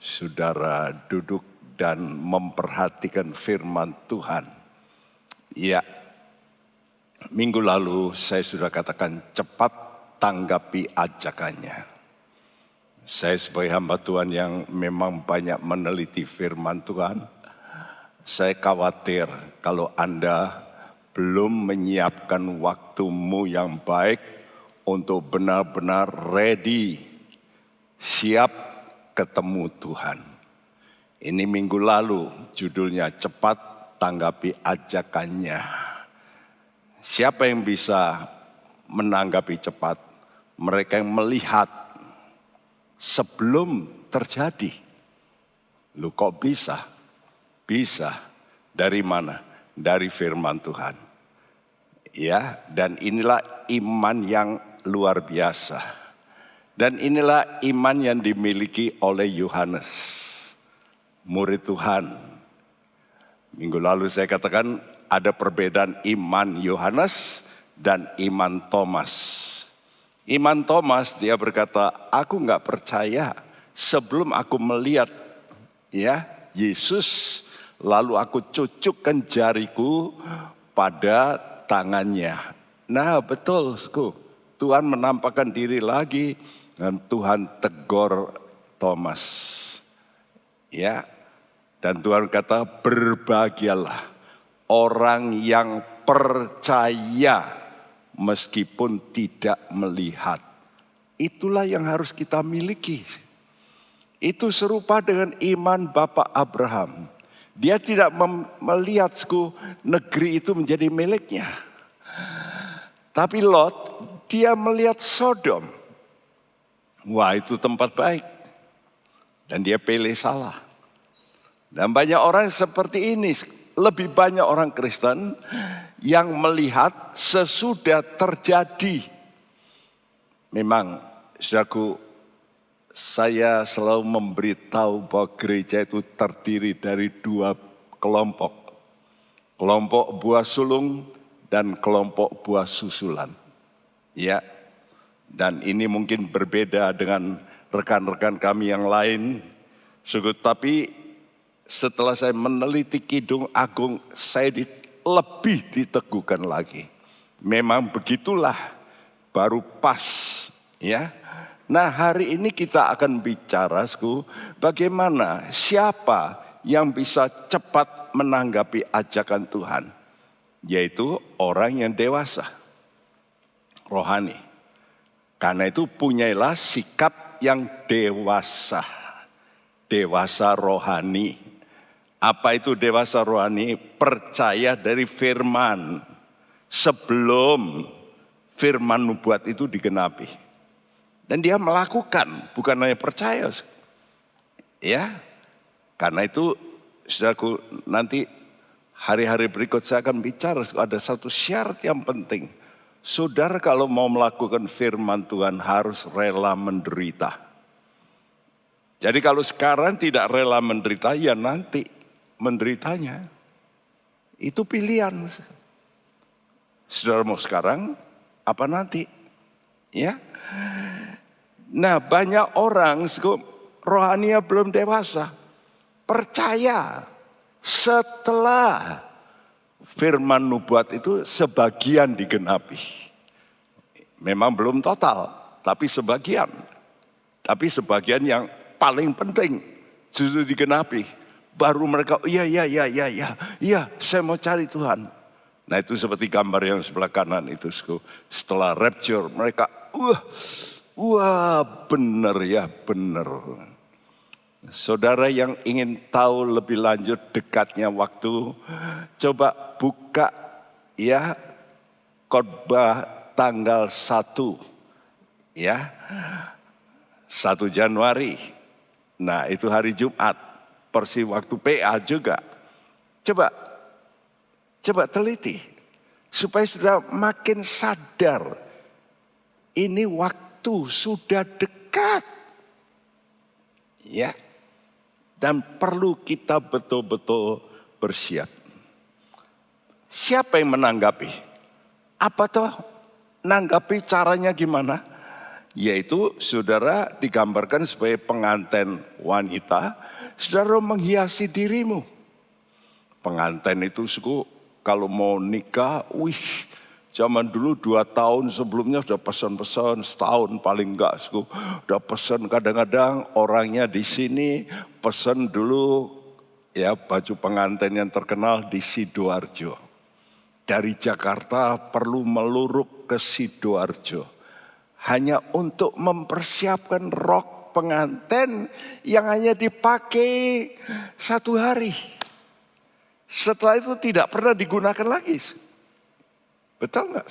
saudara duduk dan memperhatikan firman Tuhan. Ya, minggu lalu saya sudah katakan cepat tanggapi ajakannya. Saya sebagai hamba Tuhan yang memang banyak meneliti firman Tuhan, saya khawatir kalau Anda belum menyiapkan waktumu yang baik untuk benar-benar ready, siap ketemu Tuhan. Ini minggu lalu judulnya cepat tanggapi ajakannya. Siapa yang bisa menanggapi cepat? Mereka yang melihat sebelum terjadi. Lu kok bisa? Bisa. Dari mana? Dari firman Tuhan. Ya, dan inilah iman yang luar biasa. Dan inilah iman yang dimiliki oleh Yohanes, murid Tuhan. Minggu lalu saya katakan ada perbedaan iman Yohanes dan iman Thomas. Iman Thomas dia berkata, aku nggak percaya sebelum aku melihat ya Yesus lalu aku cucukkan jariku pada tangannya. Nah betul, Tuhan menampakkan diri lagi dan Tuhan tegur Thomas. Ya, dan Tuhan kata berbahagialah orang yang percaya meskipun tidak melihat. Itulah yang harus kita miliki. Itu serupa dengan iman Bapak Abraham. Dia tidak melihat negeri itu menjadi miliknya. Tapi Lot, dia melihat Sodom. Wah itu tempat baik. Dan dia pilih salah. Dan banyak orang seperti ini. Lebih banyak orang Kristen yang melihat sesudah terjadi. Memang, saudaraku, saya selalu memberitahu bahwa gereja itu terdiri dari dua kelompok. Kelompok buah sulung dan kelompok buah susulan. Ya, dan ini mungkin berbeda dengan rekan-rekan kami yang lain. Tapi setelah saya meneliti Kidung Agung, saya di, lebih diteguhkan lagi. Memang begitulah, baru pas. ya. Nah hari ini kita akan bicara, sku, bagaimana siapa yang bisa cepat menanggapi ajakan Tuhan yaitu orang yang dewasa, rohani. Karena itu punyailah sikap yang dewasa, dewasa rohani. Apa itu dewasa rohani? Percaya dari firman sebelum firman nubuat itu digenapi. Dan dia melakukan, bukan hanya percaya. Ya, karena itu saudaraku nanti hari-hari berikut saya akan bicara ada satu syarat yang penting. Saudara kalau mau melakukan firman Tuhan harus rela menderita. Jadi kalau sekarang tidak rela menderita ya nanti menderitanya. Itu pilihan. Saudara mau sekarang apa nanti? Ya. Nah banyak orang rohania belum dewasa. Percaya setelah firman nubuat itu sebagian digenapi. Memang belum total, tapi sebagian. Tapi sebagian yang paling penting justru digenapi. Baru mereka, iya, iya, iya, iya, iya, iya, saya mau cari Tuhan. Nah itu seperti gambar yang sebelah kanan itu. Setelah rapture mereka, wah, wah benar ya, benar. Saudara yang ingin tahu lebih lanjut dekatnya waktu, coba buka ya khotbah tanggal 1 ya. 1 Januari. Nah, itu hari Jumat. Persi waktu PA juga. Coba coba teliti supaya sudah makin sadar ini waktu sudah dekat. Ya, dan perlu kita betul-betul bersiap. Siapa yang menanggapi? Apa tuh nanggapi caranya gimana? yaitu saudara digambarkan sebagai pengantin wanita, saudara menghiasi dirimu. Pengantin itu suku kalau mau nikah, wih Zaman dulu dua tahun sebelumnya sudah pesan-pesan setahun paling enggak. Sudah pesan kadang-kadang orangnya di sini pesan dulu ya baju pengantin yang terkenal di Sidoarjo. Dari Jakarta perlu meluruk ke Sidoarjo. Hanya untuk mempersiapkan rok pengantin yang hanya dipakai satu hari. Setelah itu tidak pernah digunakan lagi. Betul nggak?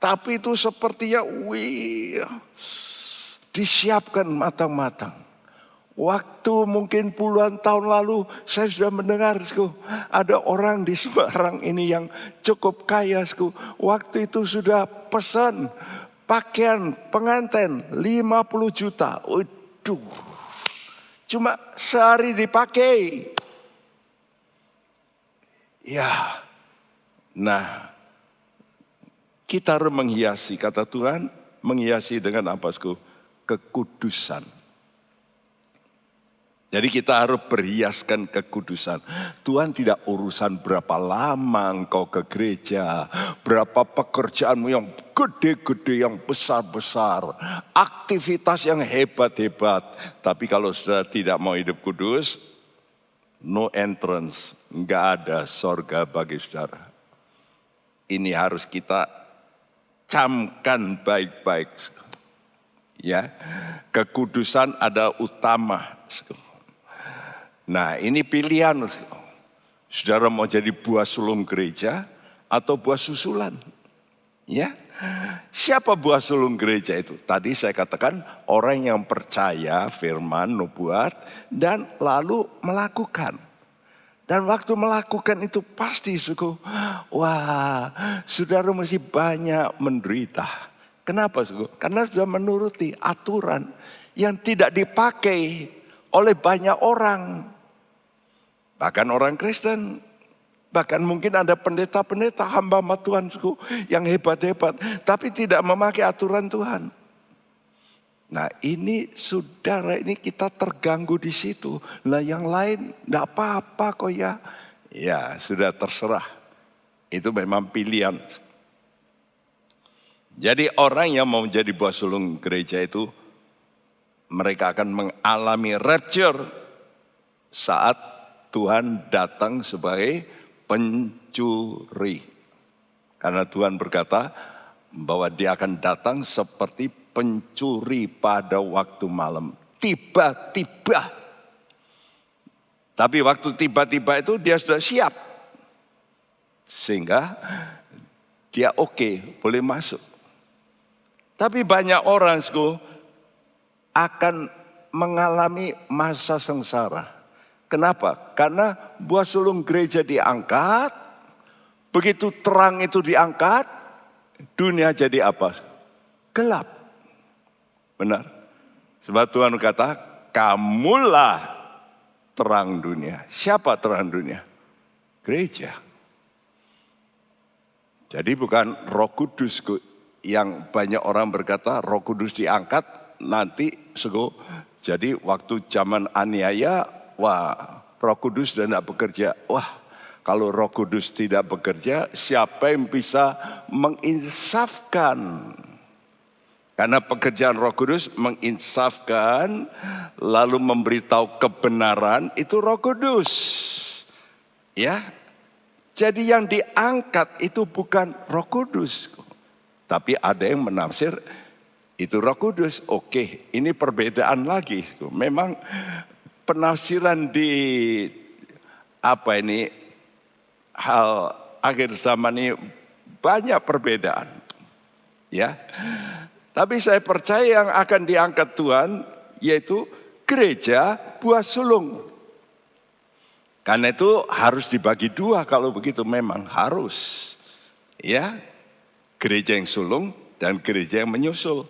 Tapi itu sepertinya wih, disiapkan matang-matang. Waktu mungkin puluhan tahun lalu saya sudah mendengar ada orang di Semarang ini yang cukup kaya. Waktu itu sudah pesan pakaian pengantin 50 juta. Waduh. Cuma sehari dipakai. Ya. Nah, kita harus menghiasi, kata Tuhan, menghiasi dengan apa? Kekudusan. Jadi kita harus berhiaskan kekudusan. Tuhan tidak urusan berapa lama engkau ke gereja, berapa pekerjaanmu yang gede-gede, yang besar-besar, aktivitas yang hebat-hebat. Tapi kalau sudah tidak mau hidup kudus, no entrance, nggak ada sorga bagi saudara. Ini harus kita camkan baik-baik. Ya, kekudusan ada utama. Nah, ini pilihan. Saudara mau jadi buah sulung gereja atau buah susulan? Ya. Siapa buah sulung gereja itu? Tadi saya katakan orang yang percaya firman nubuat dan lalu melakukan. Dan waktu melakukan itu pasti suku, wah saudara masih banyak menderita. Kenapa suku? Karena sudah menuruti aturan yang tidak dipakai oleh banyak orang. Bahkan orang Kristen, bahkan mungkin ada pendeta-pendeta hamba Tuhan suku yang hebat-hebat. Tapi tidak memakai aturan Tuhan. Nah ini saudara ini kita terganggu di situ. Nah yang lain tidak apa-apa kok ya. Ya sudah terserah. Itu memang pilihan. Jadi orang yang mau menjadi buah sulung gereja itu mereka akan mengalami rapture saat Tuhan datang sebagai pencuri. Karena Tuhan berkata bahwa dia akan datang seperti pencuri pada waktu malam. Tiba-tiba. Tapi waktu tiba-tiba itu dia sudah siap. Sehingga dia oke, okay, boleh masuk. Tapi banyak orang akan mengalami masa sengsara. Kenapa? Karena buah sulung gereja diangkat, begitu terang itu diangkat, dunia jadi apa? Gelap. Benar. Sebab Tuhan kata, kamulah terang dunia. Siapa terang dunia? Gereja. Jadi bukan roh kudus yang banyak orang berkata roh kudus diangkat nanti sego. Jadi waktu zaman aniaya, wah roh kudus sudah tidak bekerja. Wah kalau roh kudus tidak bekerja, siapa yang bisa menginsafkan karena pekerjaan Roh Kudus menginsafkan lalu memberitahu kebenaran itu Roh Kudus. Ya. Jadi yang diangkat itu bukan Roh Kudus. Tapi ada yang menafsir itu Roh Kudus. Oke, ini perbedaan lagi. Memang penafsiran di apa ini hal akhir zaman ini banyak perbedaan. Ya. Tapi saya percaya yang akan diangkat Tuhan yaitu gereja buah sulung. Karena itu harus dibagi dua kalau begitu memang harus. Ya, gereja yang sulung dan gereja yang menyusul.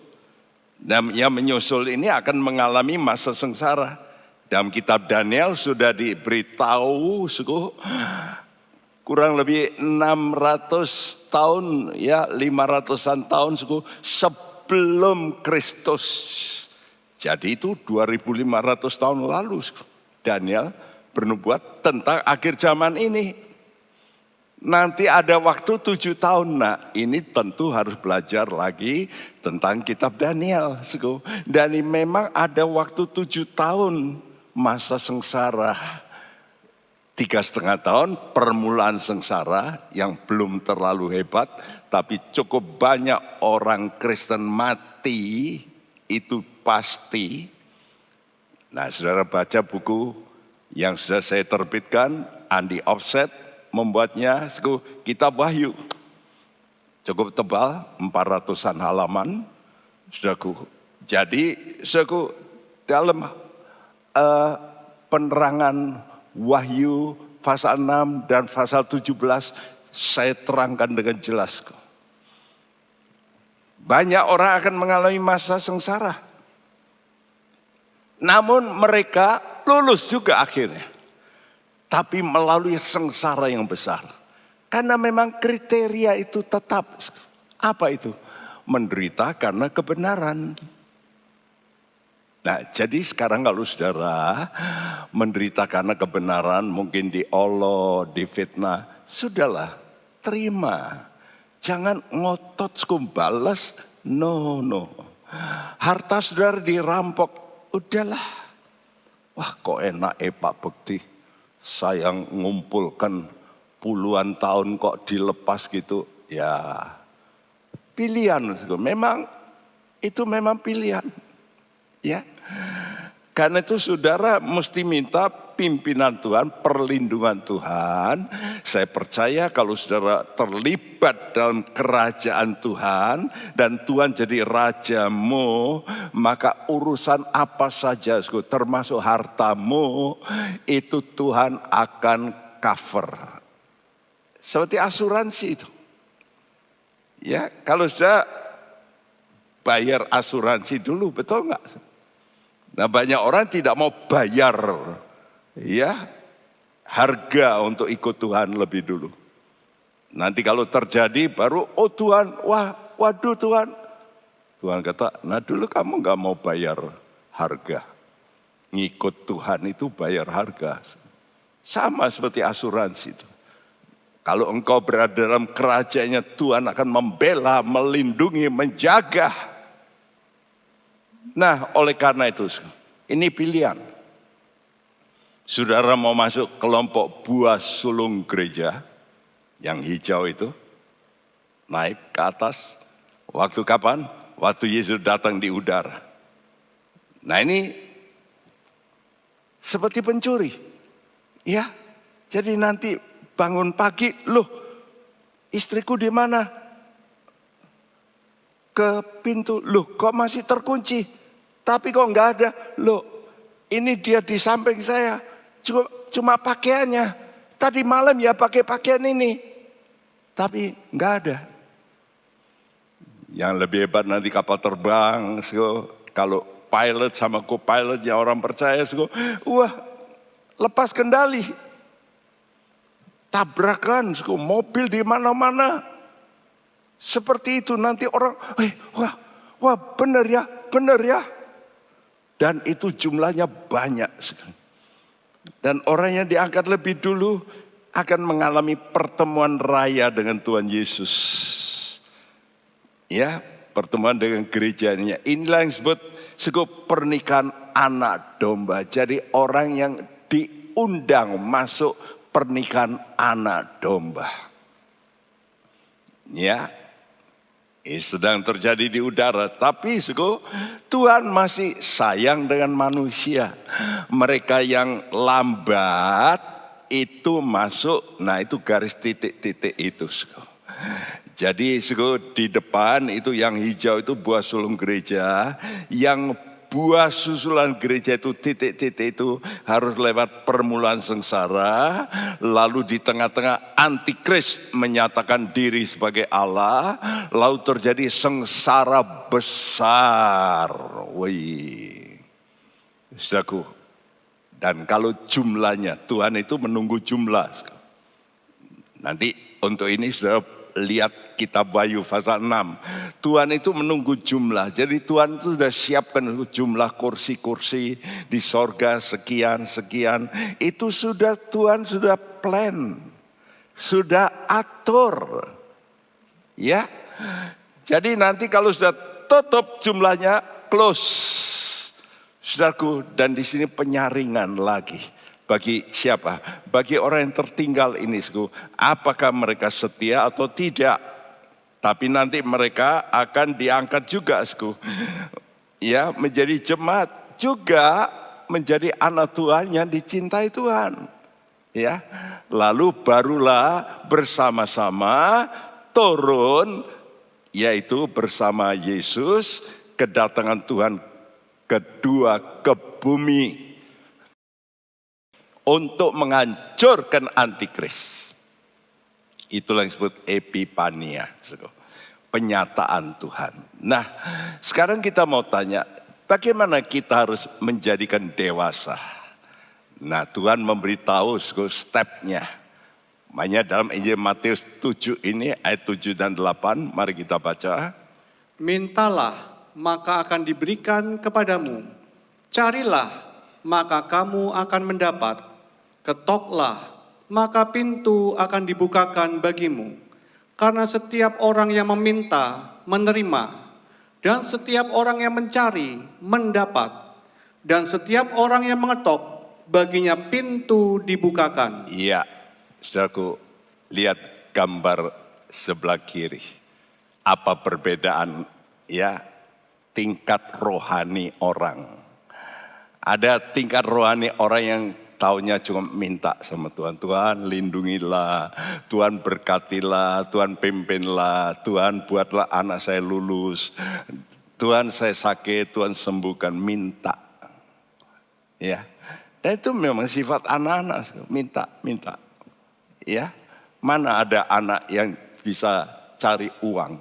Dan yang menyusul ini akan mengalami masa sengsara. Dalam kitab Daniel sudah diberitahu suku kurang lebih 600 tahun ya 500-an tahun suku sebelum Kristus. Jadi itu 2500 tahun lalu Daniel bernubuat tentang akhir zaman ini. Nanti ada waktu tujuh tahun. Nah ini tentu harus belajar lagi tentang kitab Daniel. Dan memang ada waktu tujuh tahun masa sengsara. Tiga setengah tahun permulaan sengsara yang belum terlalu hebat. Tapi cukup banyak orang Kristen mati itu pasti. Nah, saudara baca buku yang sudah saya terbitkan, Andi Offset membuatnya kitab Wahyu. Cukup tebal, 400-an halaman. Saudaraku. Jadi, saudaraku, dalam uh, penerangan Wahyu pasal 6 dan pasal 17 saya terangkan dengan jelas. Banyak orang akan mengalami masa sengsara. Namun mereka lulus juga akhirnya. Tapi melalui sengsara yang besar. Karena memang kriteria itu tetap. Apa itu? Menderita karena kebenaran. Nah jadi sekarang kalau saudara menderita karena kebenaran mungkin diolo, difitnah. Sudahlah terima Jangan ngotot balas. No, no. Harta saudara dirampok. Udahlah. Wah kok enak eh Pak Bekti. Saya ngumpulkan puluhan tahun kok dilepas gitu. Ya pilihan. Memang itu memang pilihan. Ya. Karena itu saudara mesti minta pimpinan Tuhan, perlindungan Tuhan. Saya percaya kalau saudara terlibat dalam kerajaan Tuhan dan Tuhan jadi rajamu, maka urusan apa saja termasuk hartamu itu Tuhan akan cover. Seperti asuransi itu. Ya, kalau sudah bayar asuransi dulu, betul nggak? Nah banyak orang tidak mau bayar ya harga untuk ikut Tuhan lebih dulu. Nanti kalau terjadi baru oh Tuhan, wah waduh Tuhan. Tuhan kata, nah dulu kamu nggak mau bayar harga. Ngikut Tuhan itu bayar harga. Sama seperti asuransi itu. Kalau engkau berada dalam kerajaannya Tuhan akan membela, melindungi, menjaga Nah, oleh karena itu, ini pilihan. Saudara mau masuk kelompok buah sulung gereja yang hijau itu, naik ke atas. Waktu kapan? Waktu Yesus datang di udara. Nah ini seperti pencuri. Ya, jadi nanti bangun pagi, loh istriku di mana? Ke pintu, loh kok masih terkunci? Tapi kok nggak ada. Loh, ini dia di samping saya. Cuma, cuma pakaiannya. Tadi malam ya pakai pakaian ini. Tapi nggak ada. Yang lebih hebat nanti kapal terbang. So, kalau pilot sama co-pilot yang orang percaya. So, wah, lepas kendali. Tabrakan, so, mobil di mana-mana. Seperti itu nanti orang, eh, wah, wah benar ya, benar ya. Dan itu jumlahnya banyak. Dan orang yang diangkat lebih dulu akan mengalami pertemuan raya dengan Tuhan Yesus. Ya, pertemuan dengan gerejanya. Inilah yang disebut sekup pernikahan anak domba. Jadi orang yang diundang masuk pernikahan anak domba. Ya, sedang terjadi di udara, tapi suku, Tuhan masih sayang dengan manusia. Mereka yang lambat itu masuk, nah itu garis titik-titik itu. Suku. Jadi suku, di depan itu yang hijau itu buah sulung gereja, yang buah susulan gereja itu titik-titik itu harus lewat permulaan sengsara lalu di tengah-tengah antikris menyatakan diri sebagai Allah lalu terjadi sengsara besar. Wih. Saudaraku dan kalau jumlahnya Tuhan itu menunggu jumlah. Nanti untuk ini sudah lihat kitab Wahyu pasal 6. Tuhan itu menunggu jumlah. Jadi Tuhan itu sudah siapkan jumlah kursi-kursi di sorga sekian, sekian. Itu sudah Tuhan sudah plan. Sudah atur. Ya. Jadi nanti kalau sudah tutup jumlahnya close. Saudaraku, dan di sini penyaringan lagi. Bagi siapa? Bagi orang yang tertinggal ini. Apakah mereka setia atau tidak? Tapi nanti mereka akan diangkat juga, saudaraku. Ya, menjadi jemaat juga menjadi anak Tuhan yang dicintai Tuhan. Ya, lalu barulah bersama-sama turun yaitu bersama Yesus kedatangan Tuhan kedua ke bumi untuk menghancurkan antikris. Itulah yang disebut epipania, penyataan Tuhan. Nah, sekarang kita mau tanya, bagaimana kita harus menjadikan dewasa? Nah, Tuhan memberitahu stepnya. Makanya dalam Injil Matius 7 ini ayat 7 dan 8, mari kita baca. Mintalah maka akan diberikan kepadamu. Carilah, maka kamu akan mendapat. Ketoklah, maka pintu akan dibukakan bagimu. Karena setiap orang yang meminta, menerima. Dan setiap orang yang mencari, mendapat. Dan setiap orang yang mengetok, baginya pintu dibukakan. Iya, saudaraku, lihat gambar sebelah kiri. Apa perbedaan ya tingkat rohani orang. Ada tingkat rohani orang yang taunya cuma minta sama Tuhan. Tuhan lindungilah, Tuhan berkatilah, Tuhan pimpinlah, Tuhan buatlah anak saya lulus. Tuhan saya sakit, Tuhan sembuhkan, minta. Ya. Dan itu memang sifat anak-anak, minta, minta. Ya. Mana ada anak yang bisa cari uang?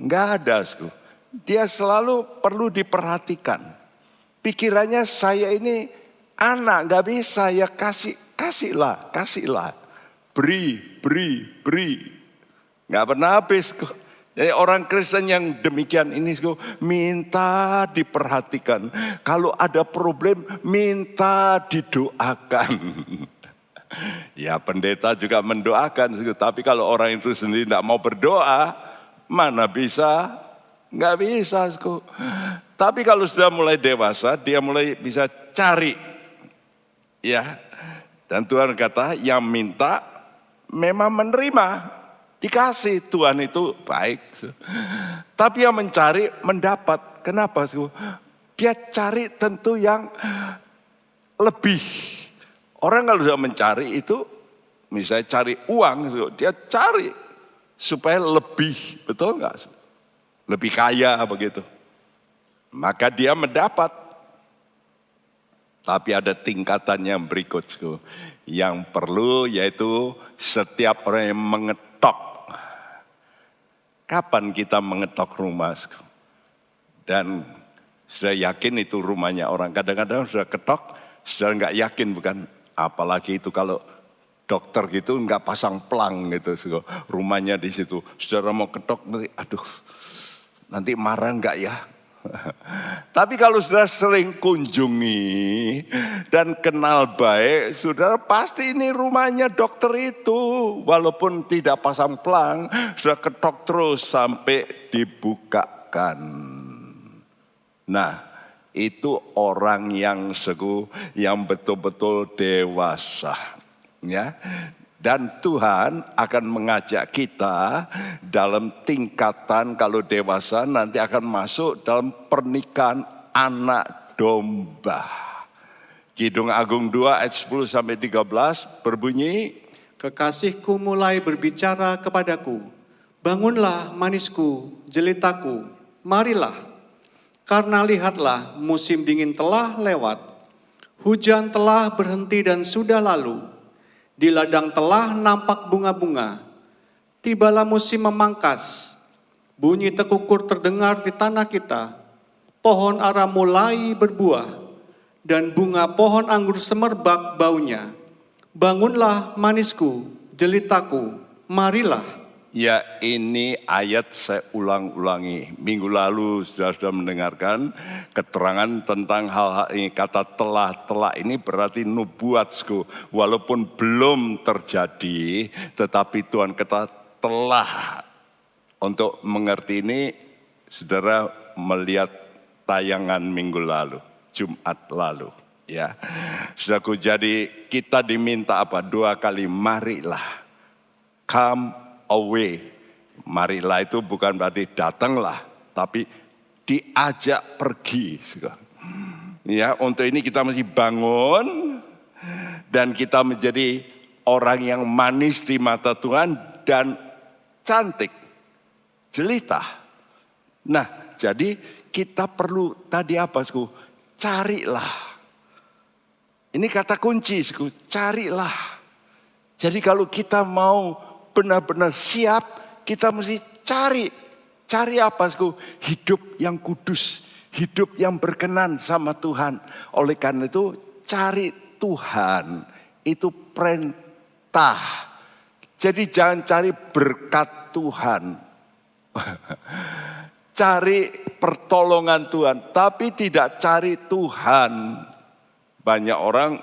Enggak ada, dia selalu perlu diperhatikan. Pikirannya saya ini anak gak bisa ya kasih kasihlah kasihlah beri beri beri nggak pernah habis kok. Jadi orang Kristen yang demikian ini minta diperhatikan. Kalau ada problem minta didoakan. ya pendeta juga mendoakan. Tapi kalau orang itu sendiri tidak mau berdoa, mana bisa Nggak bisa. Tapi kalau sudah mulai dewasa, dia mulai bisa cari. Ya. Dan Tuhan kata, yang minta memang menerima. Dikasih Tuhan itu baik. Tapi yang mencari mendapat. Kenapa? Sku? Dia cari tentu yang lebih. Orang kalau sudah mencari itu, misalnya cari uang, dia cari supaya lebih. Betul nggak? lebih kaya begitu. Maka dia mendapat. Tapi ada tingkatan yang berikut. Yang perlu yaitu setiap orang yang mengetok. Kapan kita mengetok rumah? Dan sudah yakin itu rumahnya orang. Kadang-kadang sudah ketok, sudah nggak yakin bukan. Apalagi itu kalau dokter gitu nggak pasang pelang gitu. Rumahnya di situ. Saudara mau ketok, aduh Nanti marah enggak ya? Tapi kalau sudah sering kunjungi dan kenal baik, saudara pasti ini rumahnya dokter itu. Walaupun tidak pasang pelang, sudah ketok terus sampai dibukakan. Nah, itu orang yang segu, yang betul-betul dewasa. Ya, dan Tuhan akan mengajak kita dalam tingkatan kalau dewasa nanti akan masuk dalam pernikahan anak domba. Kidung Agung 2 ayat 10 sampai 13 berbunyi Kekasihku mulai berbicara kepadaku. Bangunlah manisku, jelitaku, marilah. Karena lihatlah musim dingin telah lewat. Hujan telah berhenti dan sudah lalu di ladang telah nampak bunga-bunga. Tibalah musim memangkas. Bunyi tekukur terdengar di tanah kita. Pohon ara mulai berbuah. Dan bunga pohon anggur semerbak baunya. Bangunlah manisku, jelitaku, marilah. Ya ini ayat saya ulang-ulangi. Minggu lalu sudah sudah mendengarkan keterangan tentang hal-hal ini. Kata telah-telah ini berarti nubuatku. Walaupun belum terjadi, tetapi Tuhan kata telah. Untuk mengerti ini, saudara melihat tayangan minggu lalu, Jumat lalu. Ya, Saudaraku, jadi kita diminta apa? Dua kali, marilah. Come away. Marilah itu bukan berarti datanglah, tapi diajak pergi. Ya, untuk ini kita mesti bangun dan kita menjadi orang yang manis di mata Tuhan dan cantik, jelita. Nah, jadi kita perlu tadi apa, sku? Carilah. Ini kata kunci, sku. Carilah. Jadi kalau kita mau benar-benar siap, kita mesti cari. Cari apa? Hidup yang kudus, hidup yang berkenan sama Tuhan. Oleh karena itu cari Tuhan. Itu perintah. Jadi jangan cari berkat Tuhan. cari pertolongan Tuhan, tapi tidak cari Tuhan. Banyak orang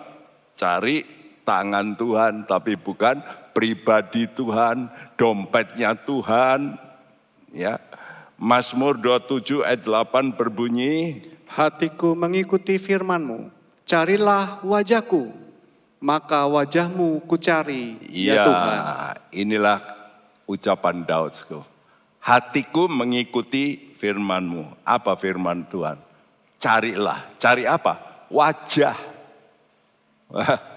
cari tangan Tuhan, tapi bukan pribadi Tuhan, dompetnya Tuhan. Ya. Mazmur 27 ayat 8 berbunyi, Hatiku mengikuti firmanmu, carilah wajahku, maka wajahmu kucari, ya, ya Tuhan. inilah ucapan Daud. Hatiku mengikuti firmanmu. Apa firman Tuhan? Carilah. Cari apa? Wajah.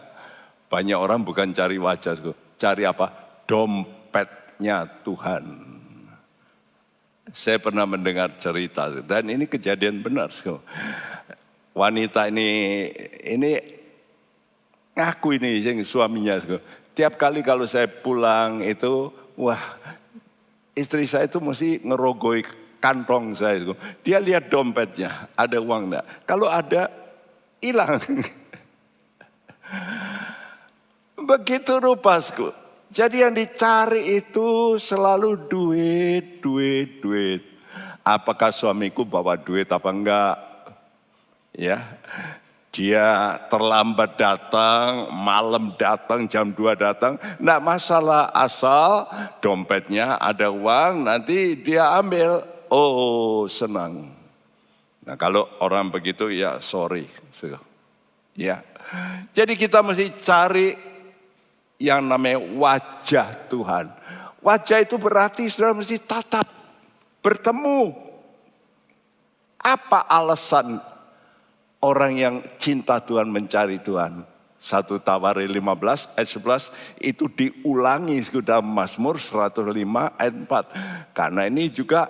Banyak orang bukan cari wajah cari apa? Dompetnya Tuhan. Saya pernah mendengar cerita dan ini kejadian benar. Wanita ini ini ngaku ini suaminya. Tiap kali kalau saya pulang itu, wah istri saya itu mesti ngerogoi kantong saya. Dia lihat dompetnya, ada uang enggak. Kalau ada, hilang. Begitu rupasku. Jadi yang dicari itu selalu duit, duit, duit. Apakah suamiku bawa duit apa enggak? Ya, dia terlambat datang, malam datang, jam 2 datang. Enggak masalah asal dompetnya ada uang, nanti dia ambil. Oh senang. Nah kalau orang begitu ya sorry. Ya, jadi kita mesti cari yang namanya wajah Tuhan. Wajah itu berarti saudara mesti tatap, bertemu. Apa alasan orang yang cinta Tuhan mencari Tuhan? Satu Tawari 15 ayat 11 itu diulangi sudah Mazmur 105 ayat 4. Karena ini juga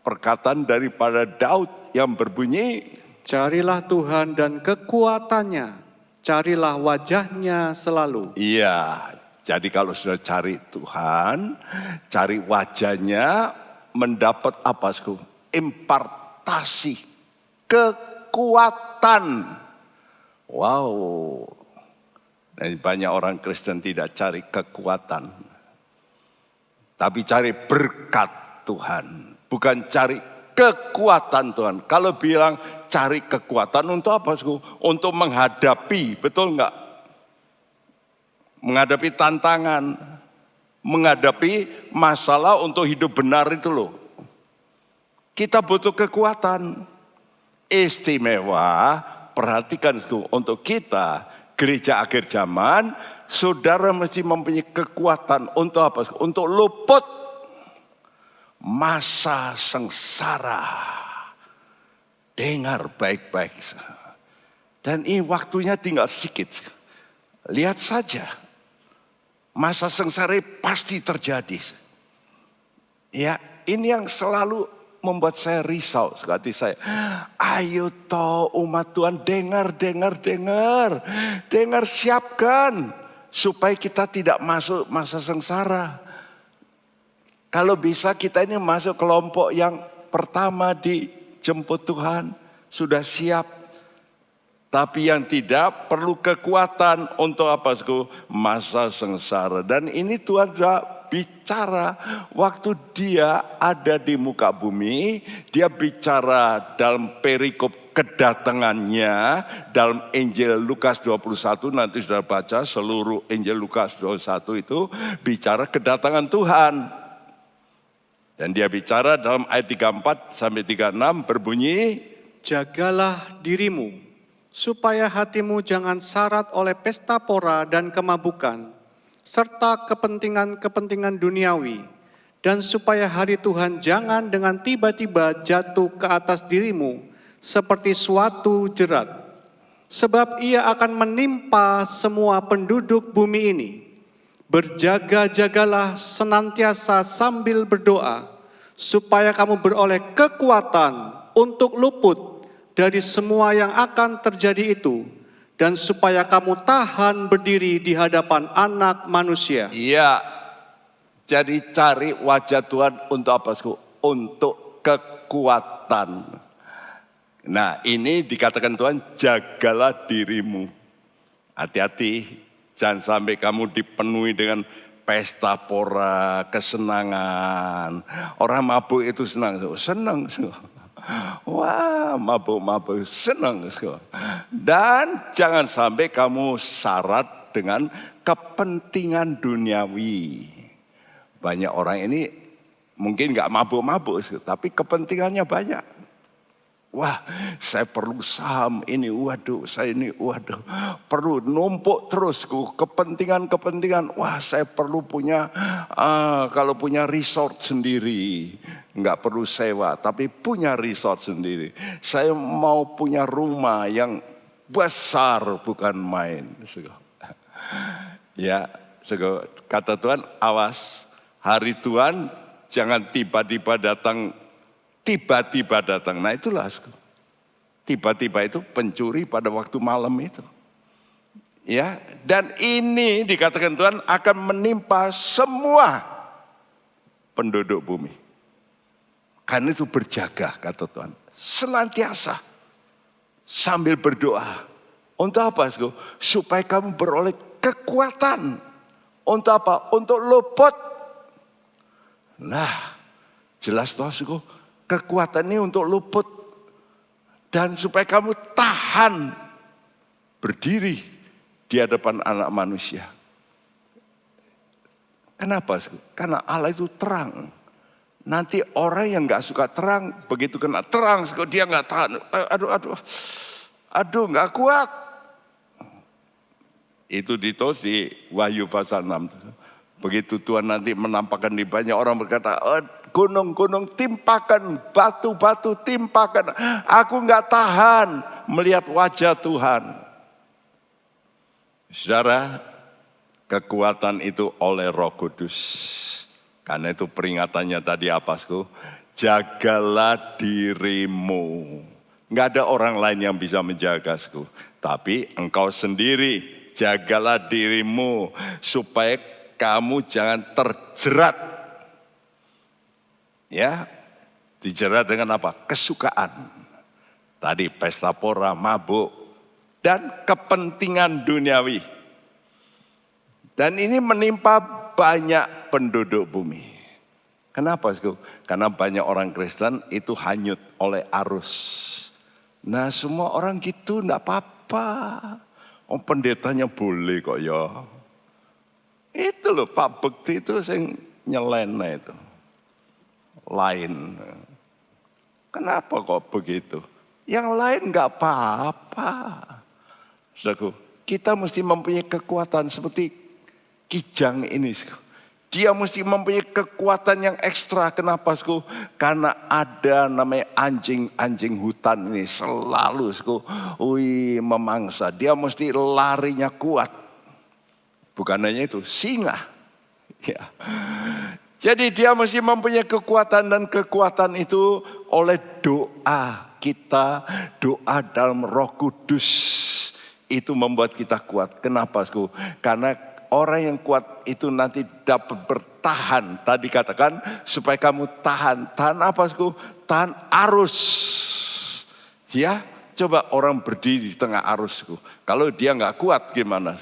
perkataan daripada Daud yang berbunyi. Carilah Tuhan dan kekuatannya carilah wajahnya selalu. Iya, jadi kalau sudah cari Tuhan, cari wajahnya, mendapat apa? Impartasi, kekuatan. Wow, dan banyak orang Kristen tidak cari kekuatan, tapi cari berkat Tuhan, bukan cari kekuatan Tuhan. Kalau bilang cari kekuatan untuk apa? Untuk menghadapi, betul enggak? Menghadapi tantangan, menghadapi masalah untuk hidup benar itu loh. Kita butuh kekuatan istimewa. Perhatikan untuk kita gereja akhir zaman, saudara mesti mempunyai kekuatan untuk apa? Untuk luput masa sengsara. Dengar baik-baik. Dan ini waktunya tinggal sedikit. Lihat saja. Masa sengsara pasti terjadi. Ya, ini yang selalu membuat saya risau. Sekali saya, ayo toh umat Tuhan dengar, dengar, dengar. Dengar siapkan. Supaya kita tidak masuk masa sengsara. Kalau bisa kita ini masuk kelompok yang pertama dijemput Tuhan, sudah siap. Tapi yang tidak perlu kekuatan untuk apa? Masa sengsara. Dan ini Tuhan sudah bicara waktu dia ada di muka bumi, dia bicara dalam perikop kedatangannya dalam Injil Lukas 21 nanti sudah baca seluruh Injil Lukas 21 itu bicara kedatangan Tuhan. Dan dia bicara dalam ayat 34 sampai 36 berbunyi Jagalah dirimu, supaya hatimu jangan syarat oleh pesta pora dan kemabukan, serta kepentingan-kepentingan duniawi, dan supaya hari Tuhan jangan dengan tiba-tiba jatuh ke atas dirimu seperti suatu jerat, sebab ia akan menimpa semua penduduk bumi ini. Berjaga-jagalah senantiasa sambil berdoa, supaya kamu beroleh kekuatan untuk luput dari semua yang akan terjadi itu, dan supaya kamu tahan berdiri di hadapan Anak Manusia. Iya. Jadi cari wajah Tuhan untuk apa? Untuk kekuatan. Nah ini dikatakan Tuhan jagalah dirimu. Hati-hati jangan sampai kamu dipenuhi dengan pesta pora, kesenangan. Orang mabuk itu senang, senang. Wah, mabuk-mabuk senang. Dan jangan sampai kamu syarat dengan kepentingan duniawi. Banyak orang ini mungkin nggak mabuk-mabuk, tapi kepentingannya banyak. Wah, saya perlu saham ini, waduh, saya ini, waduh, perlu numpuk terus kepentingan-kepentingan. Wah, saya perlu punya, uh, kalau punya resort sendiri, nggak perlu sewa, tapi punya resort sendiri. Saya mau punya rumah yang besar, bukan main. Ya, kata Tuhan, awas, hari Tuhan jangan tiba-tiba datang tiba-tiba datang. Nah itulah tiba-tiba itu pencuri pada waktu malam itu. Ya, dan ini dikatakan Tuhan akan menimpa semua penduduk bumi. Karena itu berjaga kata Tuhan. Senantiasa sambil berdoa. Untuk apa? Supaya kamu beroleh kekuatan. Untuk apa? Untuk luput. Nah, jelas toh kekuatan ini untuk luput dan supaya kamu tahan berdiri di hadapan anak manusia. Kenapa? Karena Allah itu terang. Nanti orang yang nggak suka terang, begitu kena terang, dia nggak tahan. Aduh, aduh, aduh, nggak kuat. Itu ditulis di Wahyu pasal 6. Begitu Tuhan nanti menampakkan di banyak orang berkata, oh, gunung-gunung timpakan, batu-batu timpakan. Aku nggak tahan melihat wajah Tuhan. Saudara, kekuatan itu oleh Roh Kudus. Karena itu peringatannya tadi apa, Sku? Jagalah dirimu. Nggak ada orang lain yang bisa menjaga, Sku. Tapi engkau sendiri jagalah dirimu supaya kamu jangan terjerat Ya, dijerat dengan apa? Kesukaan. Tadi pesta pora, mabuk, dan kepentingan duniawi. Dan ini menimpa banyak penduduk bumi. Kenapa? Karena banyak orang Kristen itu hanyut oleh arus. Nah semua orang gitu enggak apa-apa. Oh pendetanya boleh kok ya. Itu loh Pak Bekti itu yang nyelena itu lain. Kenapa kok begitu? Yang lain nggak apa-apa. Saudaraku, kita mesti mempunyai kekuatan seperti kijang ini. Dia mesti mempunyai kekuatan yang ekstra. Kenapa? Sku? Karena ada namanya anjing-anjing hutan ini selalu sku, wih, memangsa. Dia mesti larinya kuat. Bukan hanya itu, singa. Ya. Jadi dia mesti mempunyai kekuatan dan kekuatan itu oleh doa kita, doa dalam roh kudus. Itu membuat kita kuat. Kenapa? Karena orang yang kuat itu nanti dapat bertahan. Tadi katakan supaya kamu tahan. Tahan apa? Tahan arus. Ya, coba orang berdiri di tengah arusku. Kalau dia nggak kuat gimana?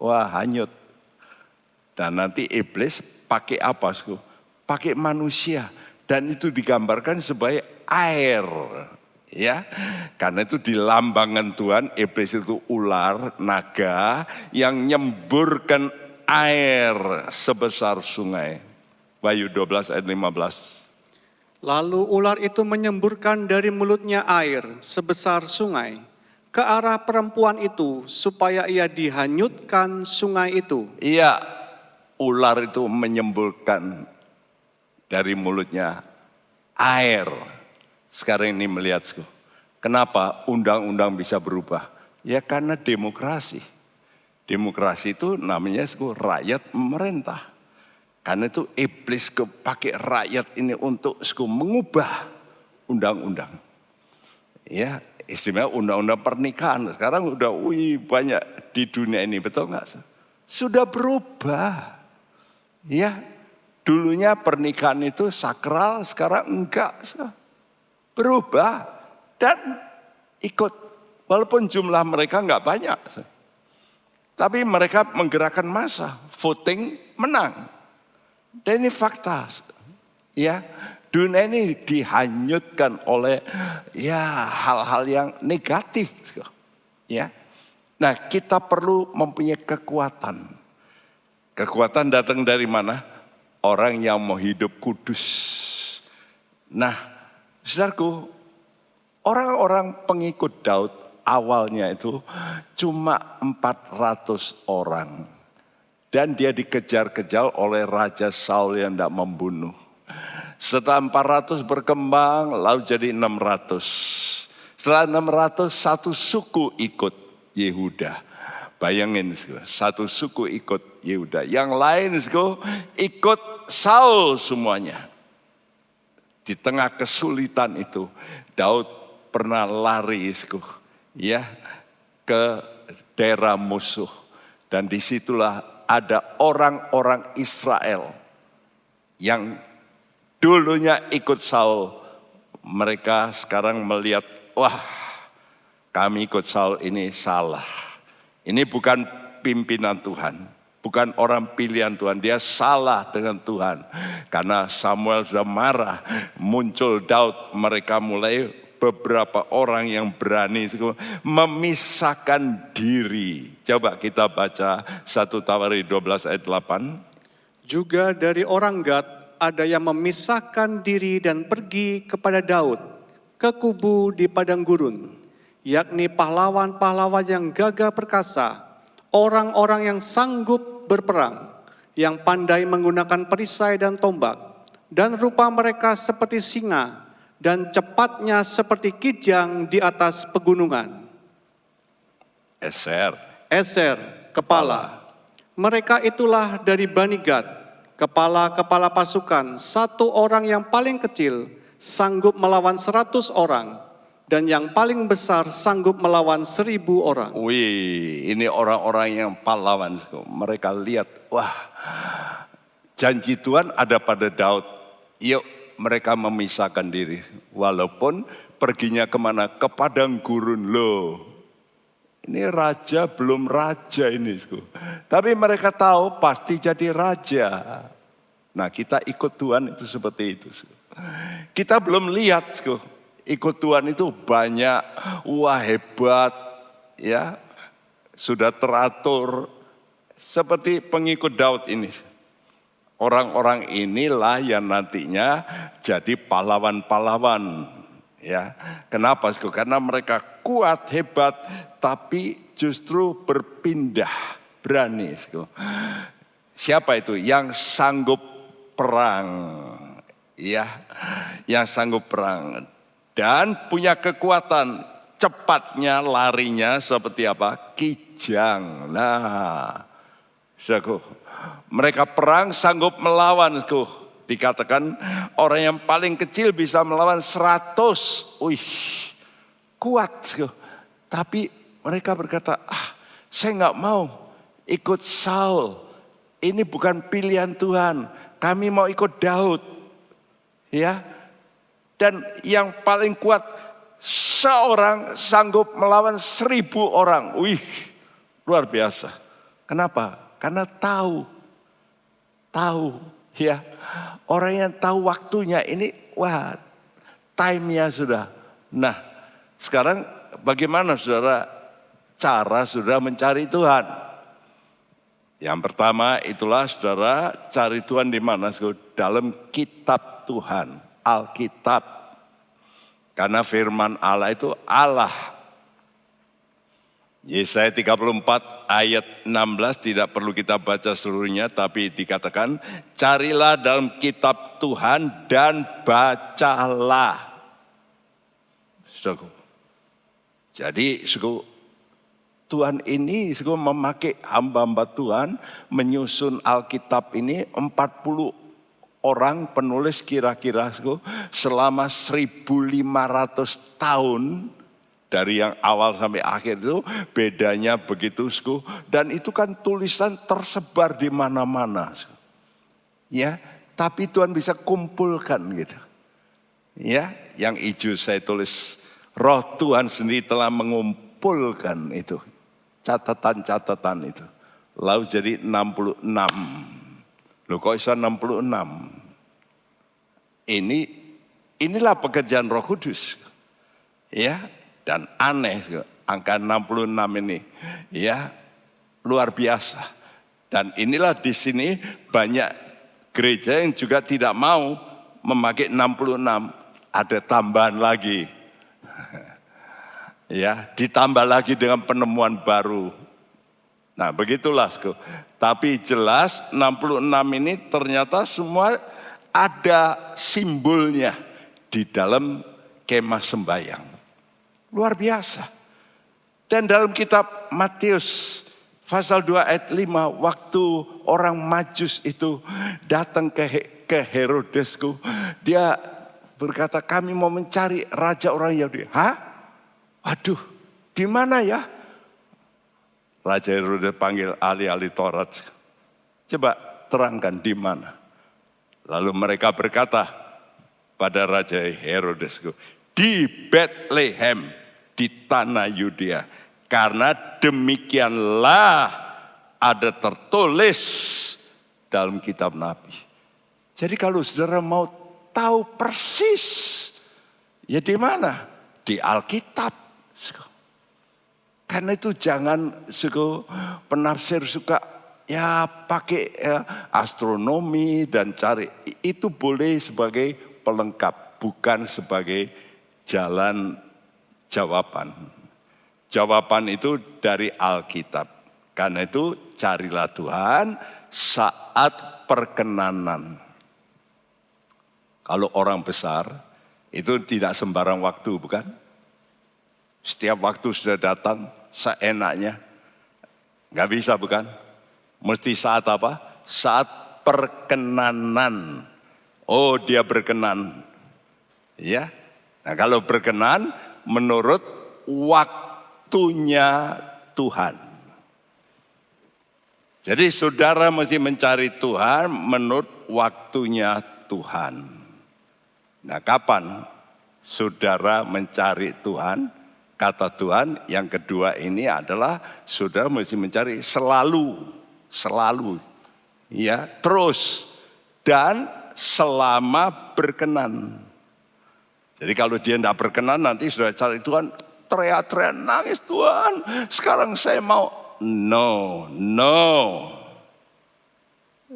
Wah hanyut. Dan nanti iblis pakai apa? Pakai manusia. Dan itu digambarkan sebagai air. Ya, karena itu dilambangkan Tuhan, iblis itu ular, naga yang nyemburkan air sebesar sungai. Wahyu 12 ayat 15. Lalu ular itu menyemburkan dari mulutnya air sebesar sungai ke arah perempuan itu supaya ia dihanyutkan sungai itu. Iya, ular itu menyemburkan dari mulutnya air. Sekarang ini melihat, kenapa undang-undang bisa berubah? Ya karena demokrasi. Demokrasi itu namanya rakyat memerintah. Karena itu iblis pakai rakyat ini untuk mengubah undang-undang. Ya, istimewa undang-undang pernikahan. Sekarang udah wih banyak di dunia ini, betul nggak? Sudah berubah. Ya, dulunya pernikahan itu sakral, sekarang enggak berubah dan ikut. Walaupun jumlah mereka nggak banyak. Tapi mereka menggerakkan masa, voting menang. Dan ini fakta. Ya, dunia ini dihanyutkan oleh ya hal-hal yang negatif. Ya. Nah, kita perlu mempunyai kekuatan. Kekuatan datang dari mana? Orang yang mau hidup kudus. Nah, Saudaraku, orang-orang pengikut Daud awalnya itu cuma 400 orang. Dan dia dikejar-kejar oleh Raja Saul yang tidak membunuh. Setelah 400 berkembang, lalu jadi 600. Setelah 600, satu suku ikut Yehuda. Bayangin, satu suku ikut Yehuda. Yang lain ikut Saul semuanya. Di tengah kesulitan itu, Daud pernah lari ya ke daerah musuh. Dan di situlah ada orang-orang Israel yang dulunya ikut Saul. Mereka sekarang melihat, wah kami ikut Saul ini salah. Ini bukan pimpinan Tuhan bukan orang pilihan Tuhan. Dia salah dengan Tuhan. Karena Samuel sudah marah, muncul Daud, mereka mulai beberapa orang yang berani memisahkan diri. Coba kita baca 1 Tawari 12 ayat 8. Juga dari orang Gad ada yang memisahkan diri dan pergi kepada Daud ke kubu di padang gurun, yakni pahlawan-pahlawan yang gagah perkasa, orang-orang yang sanggup berperang, yang pandai menggunakan perisai dan tombak, dan rupa mereka seperti singa, dan cepatnya seperti kijang di atas pegunungan. Eser. Eser, kepala. Mereka itulah dari Bani Gad, kepala-kepala pasukan, satu orang yang paling kecil sanggup melawan seratus orang, dan yang paling besar sanggup melawan seribu orang. Wih, ini orang-orang yang pahlawan. Mereka lihat, wah, janji Tuhan ada pada Daud. Yuk, mereka memisahkan diri. Walaupun perginya ke mana? Ke padang gurun loh. Ini raja belum raja ini. Tapi mereka tahu pasti jadi raja. Nah kita ikut Tuhan itu seperti itu. Kita belum lihat ikut Tuhan itu banyak, wah hebat, ya sudah teratur seperti pengikut Daud ini. Orang-orang inilah yang nantinya jadi pahlawan-pahlawan. Ya, kenapa? Karena mereka kuat, hebat, tapi justru berpindah, berani. Siapa itu? Yang sanggup perang. Ya, yang sanggup perang dan punya kekuatan cepatnya larinya seperti apa? Kijang. Nah, mereka perang sanggup melawan. Dikatakan orang yang paling kecil bisa melawan seratus. Wih, kuat. Tapi mereka berkata, ah saya nggak mau ikut Saul. Ini bukan pilihan Tuhan. Kami mau ikut Daud. Ya, dan yang paling kuat seorang sanggup melawan seribu orang. Wih, luar biasa. Kenapa? Karena tahu, tahu Ya, orang yang tahu waktunya ini, wah, time-nya sudah. Nah, sekarang bagaimana saudara cara saudara mencari Tuhan? Yang pertama itulah saudara cari Tuhan di mana? Dalam kitab Tuhan, Alkitab. Karena firman Allah itu Allah Yesaya 34 ayat 16 tidak perlu kita baca seluruhnya tapi dikatakan carilah dalam kitab Tuhan dan bacalah. Saudaraku. Jadi suku Tuhan ini suku memakai hamba-hamba Tuhan menyusun Alkitab ini 40 orang penulis kira-kira selama 1500 tahun dari yang awal sampai akhir itu bedanya begitu, sku. Dan itu kan tulisan tersebar di mana-mana. Ya, tapi Tuhan bisa kumpulkan gitu. Ya, yang hijau saya tulis roh Tuhan sendiri telah mengumpulkan itu. Catatan-catatan itu. Lalu jadi 66. Loh kok bisa 66? Ini inilah pekerjaan Roh Kudus. Ya, dan aneh angka 66 ini. Ya luar biasa. Dan inilah di sini banyak gereja yang juga tidak mau memakai 66 ada tambahan lagi. Ya ditambah lagi dengan penemuan baru nah begitulah tapi jelas 66 ini ternyata semua ada simbolnya di dalam kemah sembayang Luar biasa. Dan dalam kitab Matius pasal 2 ayat 5 waktu orang Majus itu datang ke ke Herodesku, dia berkata kami mau mencari raja orang Yahudi. Hah? Waduh, di mana ya? Raja Herodes panggil ahli-ahli Taurat. Coba terangkan di mana. Lalu mereka berkata pada Raja Herodesku, di Bethlehem di tanah Yudea. Karena demikianlah ada tertulis dalam kitab Nabi. Jadi kalau saudara mau tahu persis, ya di mana? Di Alkitab. Karena itu jangan suka penafsir suka ya pakai ya, astronomi dan cari. Itu boleh sebagai pelengkap, bukan sebagai jalan jawaban. Jawaban itu dari Alkitab. Karena itu carilah Tuhan saat perkenanan. Kalau orang besar itu tidak sembarang waktu bukan? Setiap waktu sudah datang seenaknya. Gak bisa bukan? Mesti saat apa? Saat perkenanan. Oh dia berkenan. Ya, Nah kalau berkenan menurut waktunya Tuhan. Jadi saudara mesti mencari Tuhan menurut waktunya Tuhan. Nah kapan saudara mencari Tuhan? Kata Tuhan yang kedua ini adalah saudara mesti mencari selalu, selalu. Ya, terus dan selama berkenan. Jadi kalau dia tidak berkenan nanti sudah cari Tuhan teriak-teriak nangis Tuhan. Sekarang saya mau no, no.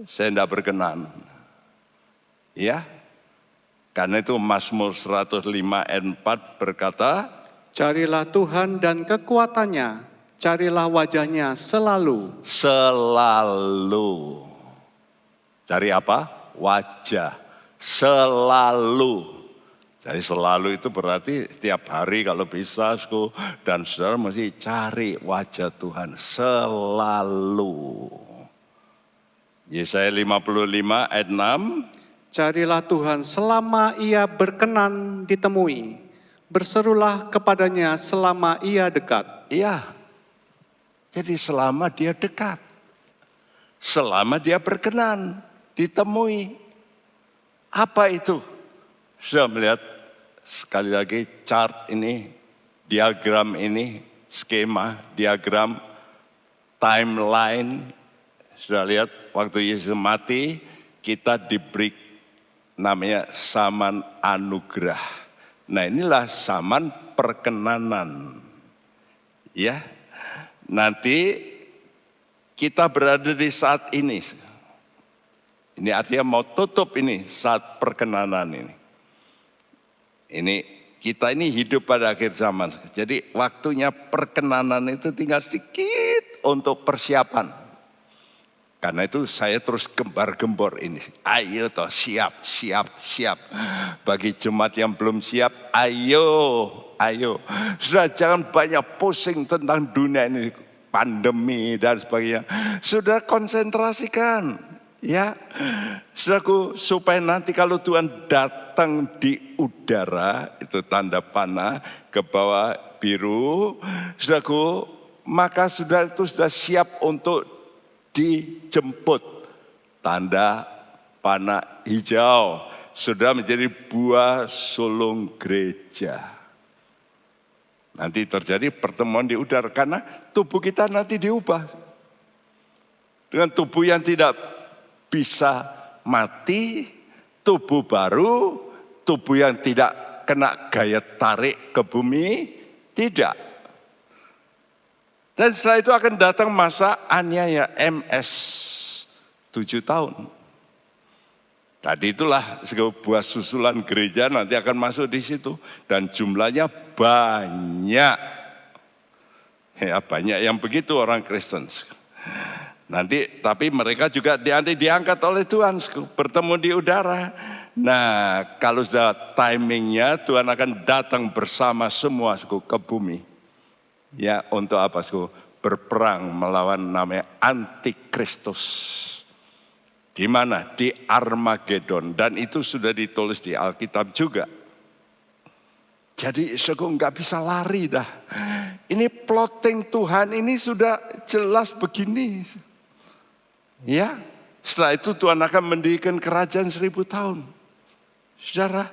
Saya tidak berkenan. Ya. Karena itu Mazmur 105 ayat 4 berkata, Carilah Tuhan dan kekuatannya, carilah wajahnya selalu. Selalu. Cari apa? Wajah. Selalu. Jadi selalu itu berarti setiap hari kalau bisa dan saudara mesti cari wajah Tuhan selalu. Yesaya 55 ayat 6. Carilah Tuhan selama ia berkenan ditemui. Berserulah kepadanya selama ia dekat. Iya. Jadi selama dia dekat. Selama dia berkenan ditemui. Apa itu? Sudah melihat sekali lagi chart ini, diagram ini, skema, diagram, timeline. Sudah lihat waktu Yesus mati, kita diberi namanya saman anugerah. Nah inilah saman perkenanan. Ya, nanti kita berada di saat ini. Ini artinya mau tutup ini saat perkenanan ini. Ini kita ini hidup pada akhir zaman. Jadi waktunya perkenanan itu tinggal sedikit untuk persiapan. Karena itu saya terus gembar-gembor ini. Ayo toh siap, siap, siap. Bagi jemaat yang belum siap, ayo, ayo. Sudah jangan banyak pusing tentang dunia ini. Pandemi dan sebagainya. Sudah konsentrasikan. Ya, saudaraku, supaya nanti kalau Tuhan datang di udara, itu tanda panah ke bawah biru, saudaraku, maka sudah itu sudah siap untuk dijemput. Tanda panah hijau sudah menjadi buah sulung gereja. Nanti terjadi pertemuan di udara karena tubuh kita nanti diubah. Dengan tubuh yang tidak bisa mati, tubuh baru, tubuh yang tidak kena gaya tarik ke bumi, tidak. Dan setelah itu akan datang masa aniaya MS, tujuh tahun. Tadi itulah sebuah susulan gereja nanti akan masuk di situ. Dan jumlahnya banyak. Ya banyak yang begitu orang Kristen. Nanti tapi mereka juga nanti diangkat oleh Tuhan bertemu di udara. Nah kalau sudah timingnya Tuhan akan datang bersama semua suku ke bumi. Ya untuk apa suku? Berperang melawan namanya antikristus. Di mana? Di Armageddon. Dan itu sudah ditulis di Alkitab juga. Jadi suku nggak bisa lari dah. Ini plotting Tuhan ini sudah jelas begini. Ya, setelah itu Tuhan akan mendirikan kerajaan seribu tahun. Saudara,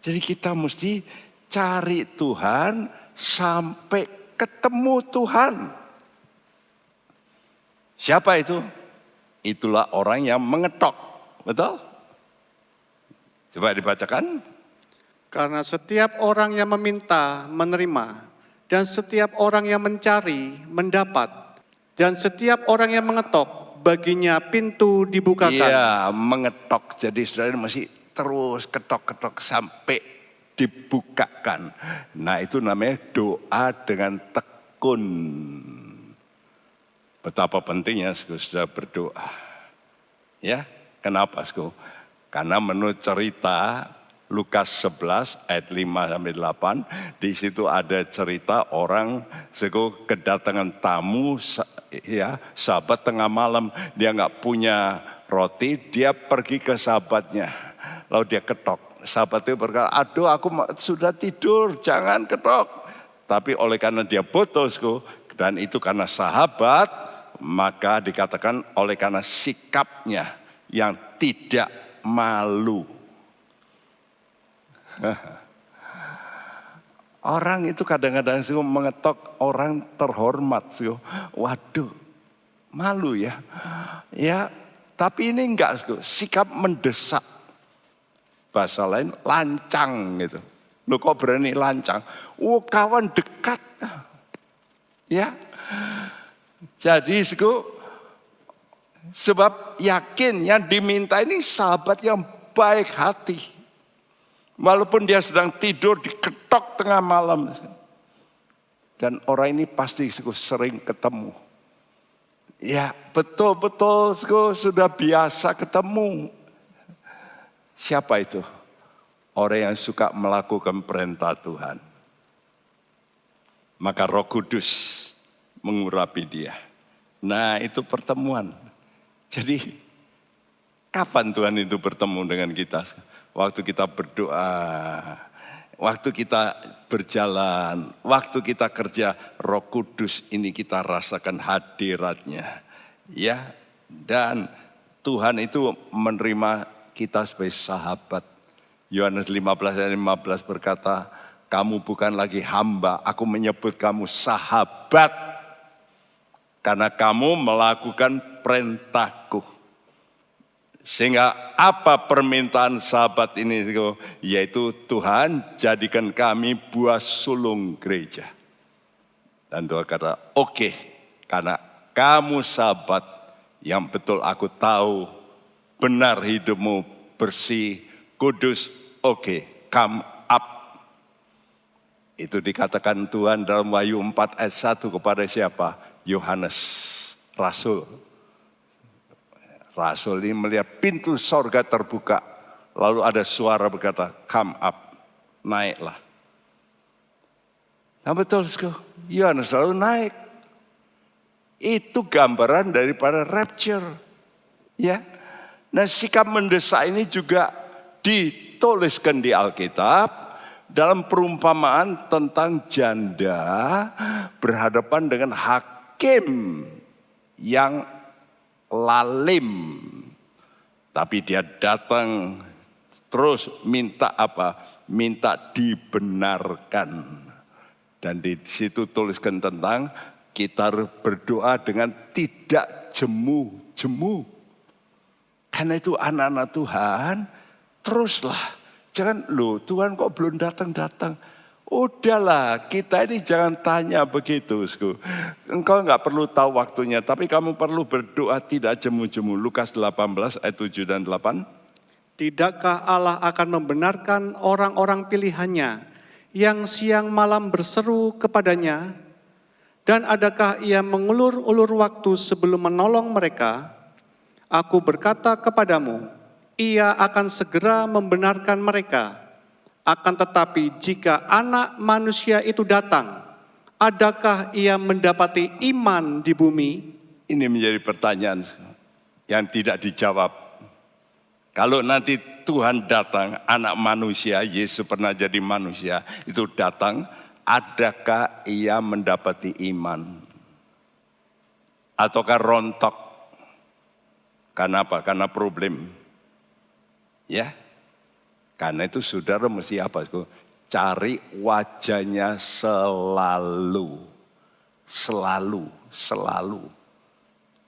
jadi kita mesti cari Tuhan sampai ketemu Tuhan. Siapa itu? Itulah orang yang mengetok. Betul? Coba dibacakan. Karena setiap orang yang meminta menerima, dan setiap orang yang mencari mendapat, dan setiap orang yang mengetok baginya pintu dibukakan. Iya, mengetok. Jadi saudara masih terus ketok-ketok sampai dibukakan. Nah itu namanya doa dengan tekun. Betapa pentingnya sudah berdoa. Ya, kenapa sku? Karena menurut cerita Lukas 11 ayat 5 sampai 8 di situ ada cerita orang sego kedatangan tamu ya sahabat tengah malam dia nggak punya roti dia pergi ke sahabatnya lalu dia ketok sahabat itu berkata aduh aku sudah tidur jangan ketok tapi oleh karena dia putusku dan itu karena sahabat maka dikatakan oleh karena sikapnya yang tidak malu Orang itu kadang-kadang sih mengetok orang terhormat sih. Waduh, malu ya. Ya, tapi ini enggak. Sikap mendesak. Bahasa lain lancang gitu. Lu kok berani lancang? Oh kawan dekat. Ya. Jadi sih sebab yakin yang diminta ini sahabat yang baik hati. Walaupun dia sedang tidur diketok tengah malam. Dan orang ini pasti sering ketemu. Ya betul-betul sudah biasa ketemu. Siapa itu? Orang yang suka melakukan perintah Tuhan. Maka roh kudus mengurapi dia. Nah itu pertemuan. Jadi kapan Tuhan itu bertemu dengan kita? waktu kita berdoa, waktu kita berjalan, waktu kita kerja, Roh Kudus ini kita rasakan hadiratnya. Ya, dan Tuhan itu menerima kita sebagai sahabat. Yohanes 15 ayat 15 berkata, kamu bukan lagi hamba, aku menyebut kamu sahabat. Karena kamu melakukan perintahku. Sehingga apa permintaan sahabat ini? Yaitu Tuhan jadikan kami buah sulung gereja. Dan Tuhan kata, oke, okay, karena kamu sahabat yang betul aku tahu benar hidupmu bersih, kudus, oke, okay, come up. Itu dikatakan Tuhan dalam Wahyu 4 ayat 1 kepada siapa? Yohanes, Rasul. Rasul ini melihat pintu sorga terbuka. Lalu ada suara berkata, come up, naiklah. Nah betul, Yohanes selalu naik. Itu gambaran daripada rapture. Ya. Nah sikap mendesak ini juga dituliskan di Alkitab dalam perumpamaan tentang janda berhadapan dengan hakim yang lalim. Tapi dia datang terus minta apa? Minta dibenarkan. Dan di situ tuliskan tentang kita berdoa dengan tidak jemu-jemu. Karena itu anak-anak Tuhan, teruslah. Jangan, lo Tuhan kok belum datang-datang. Udahlah, kita ini jangan tanya begitu. Engkau nggak perlu tahu waktunya, tapi kamu perlu berdoa tidak jemu-jemu. Lukas 18 ayat 7 dan 8. Tidakkah Allah akan membenarkan orang-orang pilihannya yang siang malam berseru kepadanya? Dan adakah ia mengulur-ulur waktu sebelum menolong mereka? Aku berkata kepadamu, ia akan segera membenarkan mereka akan tetapi jika anak manusia itu datang, adakah ia mendapati iman di bumi? Ini menjadi pertanyaan yang tidak dijawab. Kalau nanti Tuhan datang, anak manusia, Yesus pernah jadi manusia, itu datang, adakah ia mendapati iman? Ataukah rontok? Karena apa? Karena problem. Ya, karena itu saudara mesti apa? Cari wajahnya selalu. Selalu, selalu.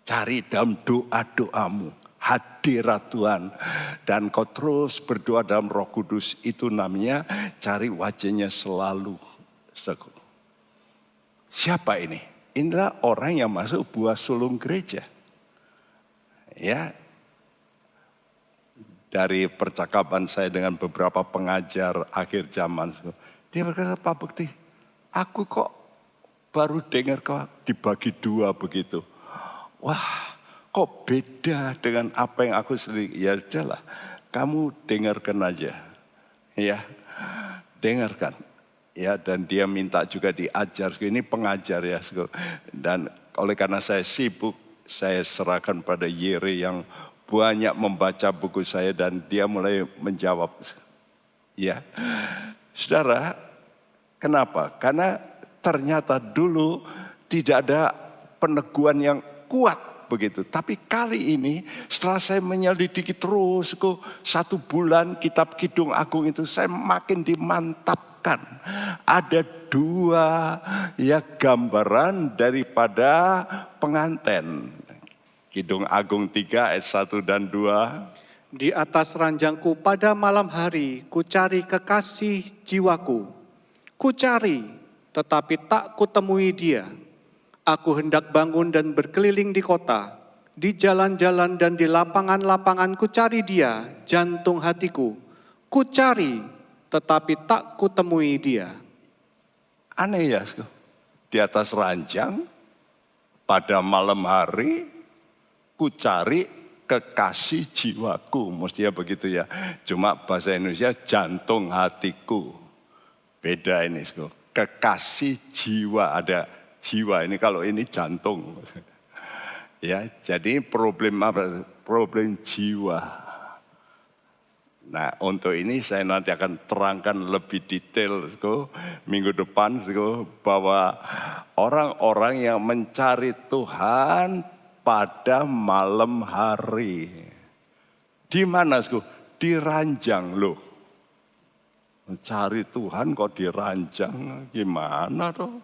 Cari dalam doa-doamu. Hadirat Tuhan. Dan kau terus berdoa dalam roh kudus. Itu namanya cari wajahnya selalu. Siapa ini? Inilah orang yang masuk buah sulung gereja. Ya, dari percakapan saya dengan beberapa pengajar akhir zaman. Dia berkata, Pak Bukti, aku kok baru dengar kok dibagi dua begitu. Wah, kok beda dengan apa yang aku sendiri. Ya udahlah, kamu dengarkan aja. Ya, dengarkan. Ya, dan dia minta juga diajar. Ini pengajar ya. Dan oleh karena saya sibuk, saya serahkan pada Yere yang banyak membaca buku saya dan dia mulai menjawab. Ya, saudara, kenapa? Karena ternyata dulu tidak ada peneguhan yang kuat begitu. Tapi kali ini setelah saya menyelidiki terus kok satu bulan kitab Kidung Agung itu saya makin dimantapkan. Ada dua ya gambaran daripada pengantin. Kidung Agung 3 ayat 1 dan 2. Di atas ranjangku pada malam hari ku cari kekasih jiwaku. Ku cari tetapi tak kutemui dia. Aku hendak bangun dan berkeliling di kota. Di jalan-jalan dan di lapangan-lapangan ku cari dia, jantung hatiku. Ku cari tetapi tak kutemui dia. Aneh ya, di atas ranjang pada malam hari ku cari kekasih jiwaku. Mestinya begitu ya. Cuma bahasa Indonesia jantung hatiku. Beda ini. Kekasih jiwa. Ada jiwa ini kalau ini jantung. Ya, jadi problem apa? Problem jiwa. Nah, untuk ini saya nanti akan terangkan lebih detail sko, minggu depan sko, bahwa orang-orang yang mencari Tuhan pada malam hari. Di mana, Sku? Di ranjang loh. Mencari Tuhan kok di ranjang, gimana tuh?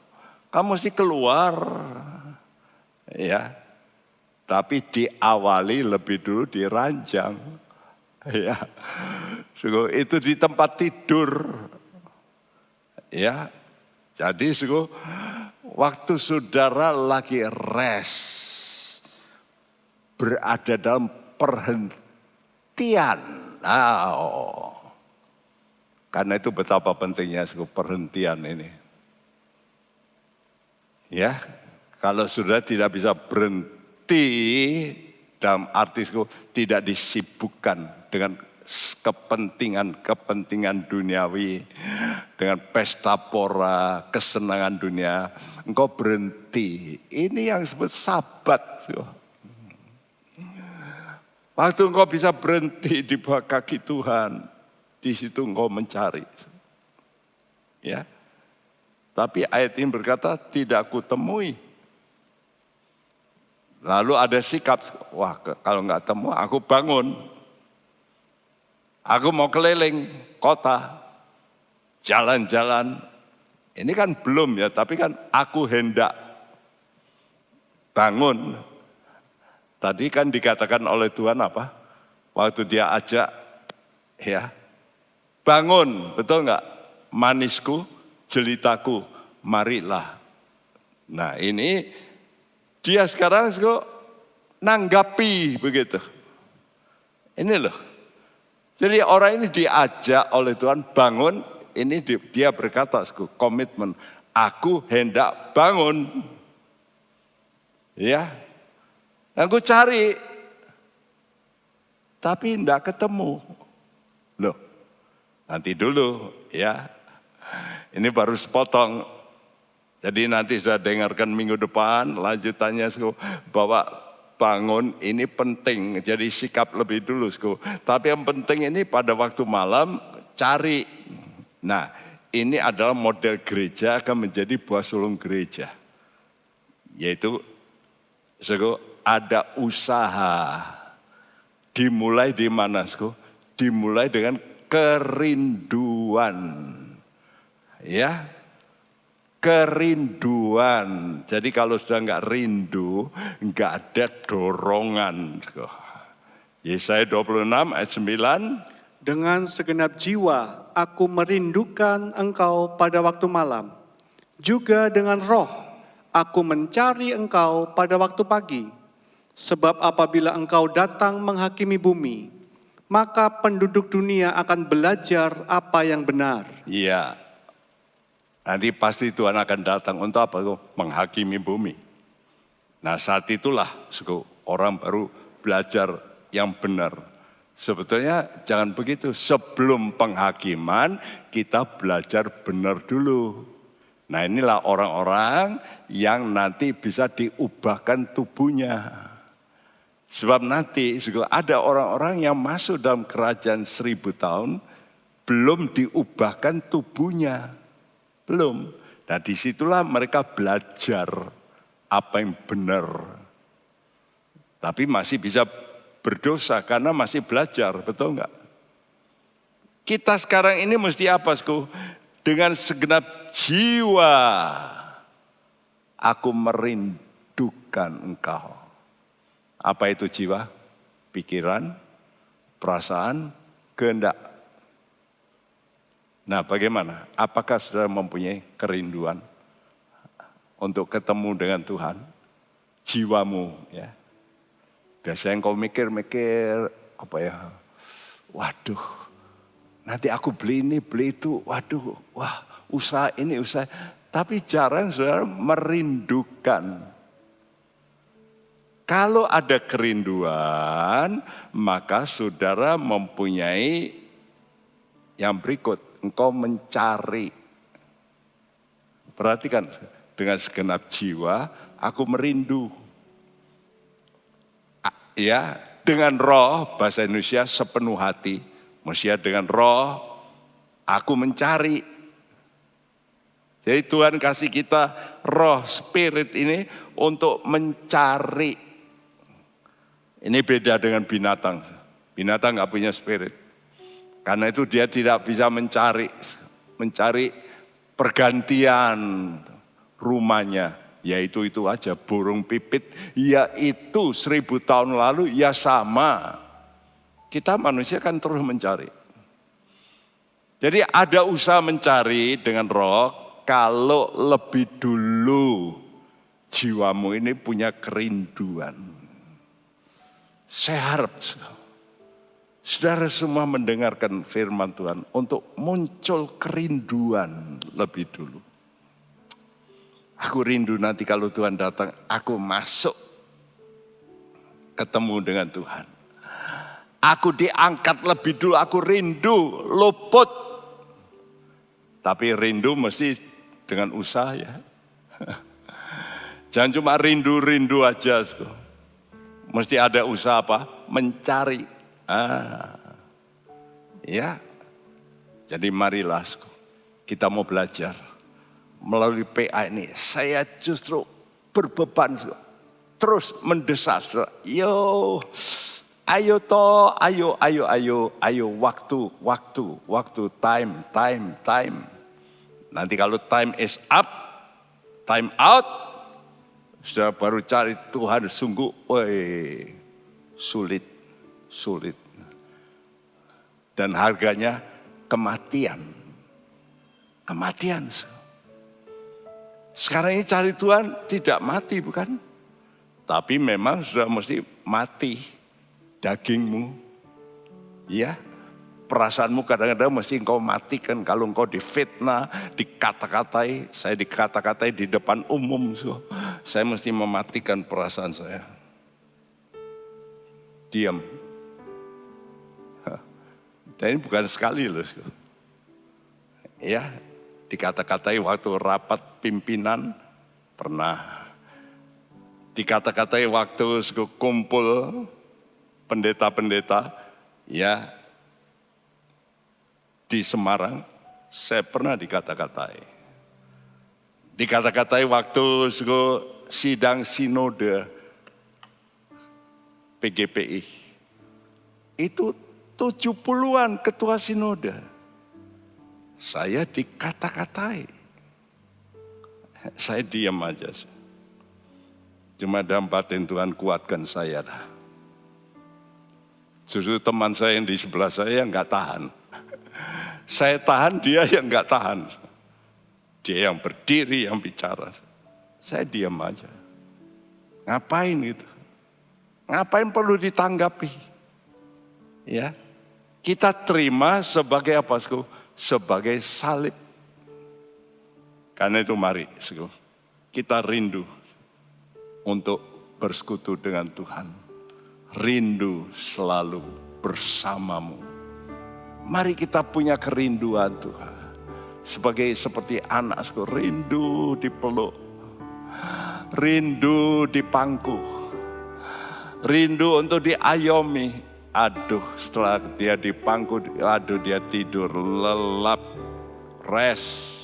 Kamu mesti keluar. Ya. Tapi diawali lebih dulu diranjang. Ya. Sungguh itu di tempat tidur. Ya. Jadi sungguh waktu saudara lagi rest berada dalam perhentian. Nah, oh. Karena itu betapa pentingnya perhentian ini. Ya, kalau sudah tidak bisa berhenti dalam artiku tidak disibukkan dengan kepentingan-kepentingan duniawi, dengan pesta pora, kesenangan dunia, engkau berhenti. Ini yang disebut sabat. Waktu engkau bisa berhenti di bawah kaki Tuhan, di situ engkau mencari. Ya, tapi ayat ini berkata tidak aku temui. Lalu ada sikap, wah kalau nggak temu aku bangun. Aku mau keliling kota, jalan-jalan. Ini kan belum ya, tapi kan aku hendak bangun. Tadi kan dikatakan oleh Tuhan apa? Waktu dia ajak, ya bangun, betul nggak? Manisku, jelitaku, marilah. Nah ini dia sekarang kok nanggapi begitu. Ini loh. Jadi orang ini diajak oleh Tuhan bangun, ini dia berkata komitmen, aku hendak bangun. Ya, aku cari, tapi tidak ketemu. Loh, nanti dulu ya, ini baru sepotong. Jadi nanti sudah dengarkan minggu depan lanjutannya bahwa bangun ini penting. Jadi sikap lebih dulu. Tapi yang penting ini pada waktu malam cari. Nah ini adalah model gereja akan menjadi buah sulung gereja. Yaitu ada usaha. Dimulai di mana? Dimulai dengan kerinduan ya kerinduan. Jadi kalau sudah nggak rindu, nggak ada dorongan. Yesaya 26 ayat 9. Dengan segenap jiwa aku merindukan engkau pada waktu malam. Juga dengan roh aku mencari engkau pada waktu pagi. Sebab apabila engkau datang menghakimi bumi, maka penduduk dunia akan belajar apa yang benar. Iya, Nanti pasti Tuhan akan datang untuk apa? Menghakimi bumi. Nah saat itulah orang baru belajar yang benar. Sebetulnya jangan begitu. Sebelum penghakiman kita belajar benar dulu. Nah inilah orang-orang yang nanti bisa diubahkan tubuhnya. Sebab nanti ada orang-orang yang masuk dalam kerajaan seribu tahun belum diubahkan tubuhnya. Belum. Nah di situlah mereka belajar apa yang benar. Tapi masih bisa berdosa karena masih belajar, betul enggak? Kita sekarang ini mesti apa, Sku? Dengan segenap jiwa aku merindukan engkau. Apa itu jiwa? Pikiran, perasaan, kehendak. Nah bagaimana? Apakah saudara mempunyai kerinduan untuk ketemu dengan Tuhan? Jiwamu ya. Biasanya kau mikir-mikir apa ya? Waduh, nanti aku beli ini, beli itu. Waduh, wah usaha ini, usaha. Tapi jarang saudara merindukan. Kalau ada kerinduan, maka saudara mempunyai yang berikut engkau mencari. Perhatikan, dengan segenap jiwa aku merindu. Ya, dengan roh, bahasa Indonesia sepenuh hati. Manusia dengan roh, aku mencari. Jadi Tuhan kasih kita roh, spirit ini untuk mencari. Ini beda dengan binatang. Binatang nggak punya spirit. Karena itu dia tidak bisa mencari mencari pergantian rumahnya. ya itu aja burung pipit, ya itu seribu tahun lalu ya sama. Kita manusia kan terus mencari. Jadi ada usaha mencari dengan roh kalau lebih dulu jiwamu ini punya kerinduan. Saya harap saudara semua mendengarkan firman Tuhan untuk muncul kerinduan lebih dulu. Aku rindu nanti kalau Tuhan datang, aku masuk ketemu dengan Tuhan. Aku diangkat lebih dulu, aku rindu, luput. Tapi rindu mesti dengan usaha ya. Jangan cuma rindu-rindu aja. Mesti ada usaha apa? Mencari. Ah. Ya. Jadi marilah kita mau belajar melalui PA ini, saya justru berbeban terus mendesak. Yo, ayo to, ayo, ayo, ayo, ayo, waktu, waktu, waktu, time, time, time. Nanti kalau time is up, time out, sudah baru cari Tuhan sungguh, woi, sulit, sulit. Dan harganya kematian. Kematian. Sekarang ini cari Tuhan tidak mati bukan? Tapi memang sudah mesti mati dagingmu. Ya, perasaanmu kadang-kadang mesti engkau matikan kalau engkau difitnah, dikata-katai. Saya dikata-katai di depan umum. So. Saya mesti mematikan perasaan saya. Diam. Dan ini bukan sekali loh. Ya, dikata-katai waktu rapat pimpinan pernah dikata-katai waktu kumpul pendeta-pendeta ya di Semarang saya pernah dikata-katai dikata-katai waktu sidang sinode PGPI itu 70-an ketua sinode saya dikata-katai. Saya diam aja. Cuma dalam batin Tuhan kuatkan saya dah. Justru teman saya yang di sebelah saya nggak tahan. Saya tahan, dia yang nggak tahan. Dia yang berdiri, yang bicara. Saya diam aja. Ngapain itu? Ngapain perlu ditanggapi? Ya, kita terima sebagai apa? sebagai salib. Karena itu mari kita rindu untuk bersekutu dengan Tuhan. Rindu selalu bersamamu. Mari kita punya kerinduan Tuhan. Sebagai seperti anak, rindu dipeluk. Rindu dipangku. Rindu untuk diayomi Aduh, setelah dia dipangku, aduh dia tidur lelap, rest.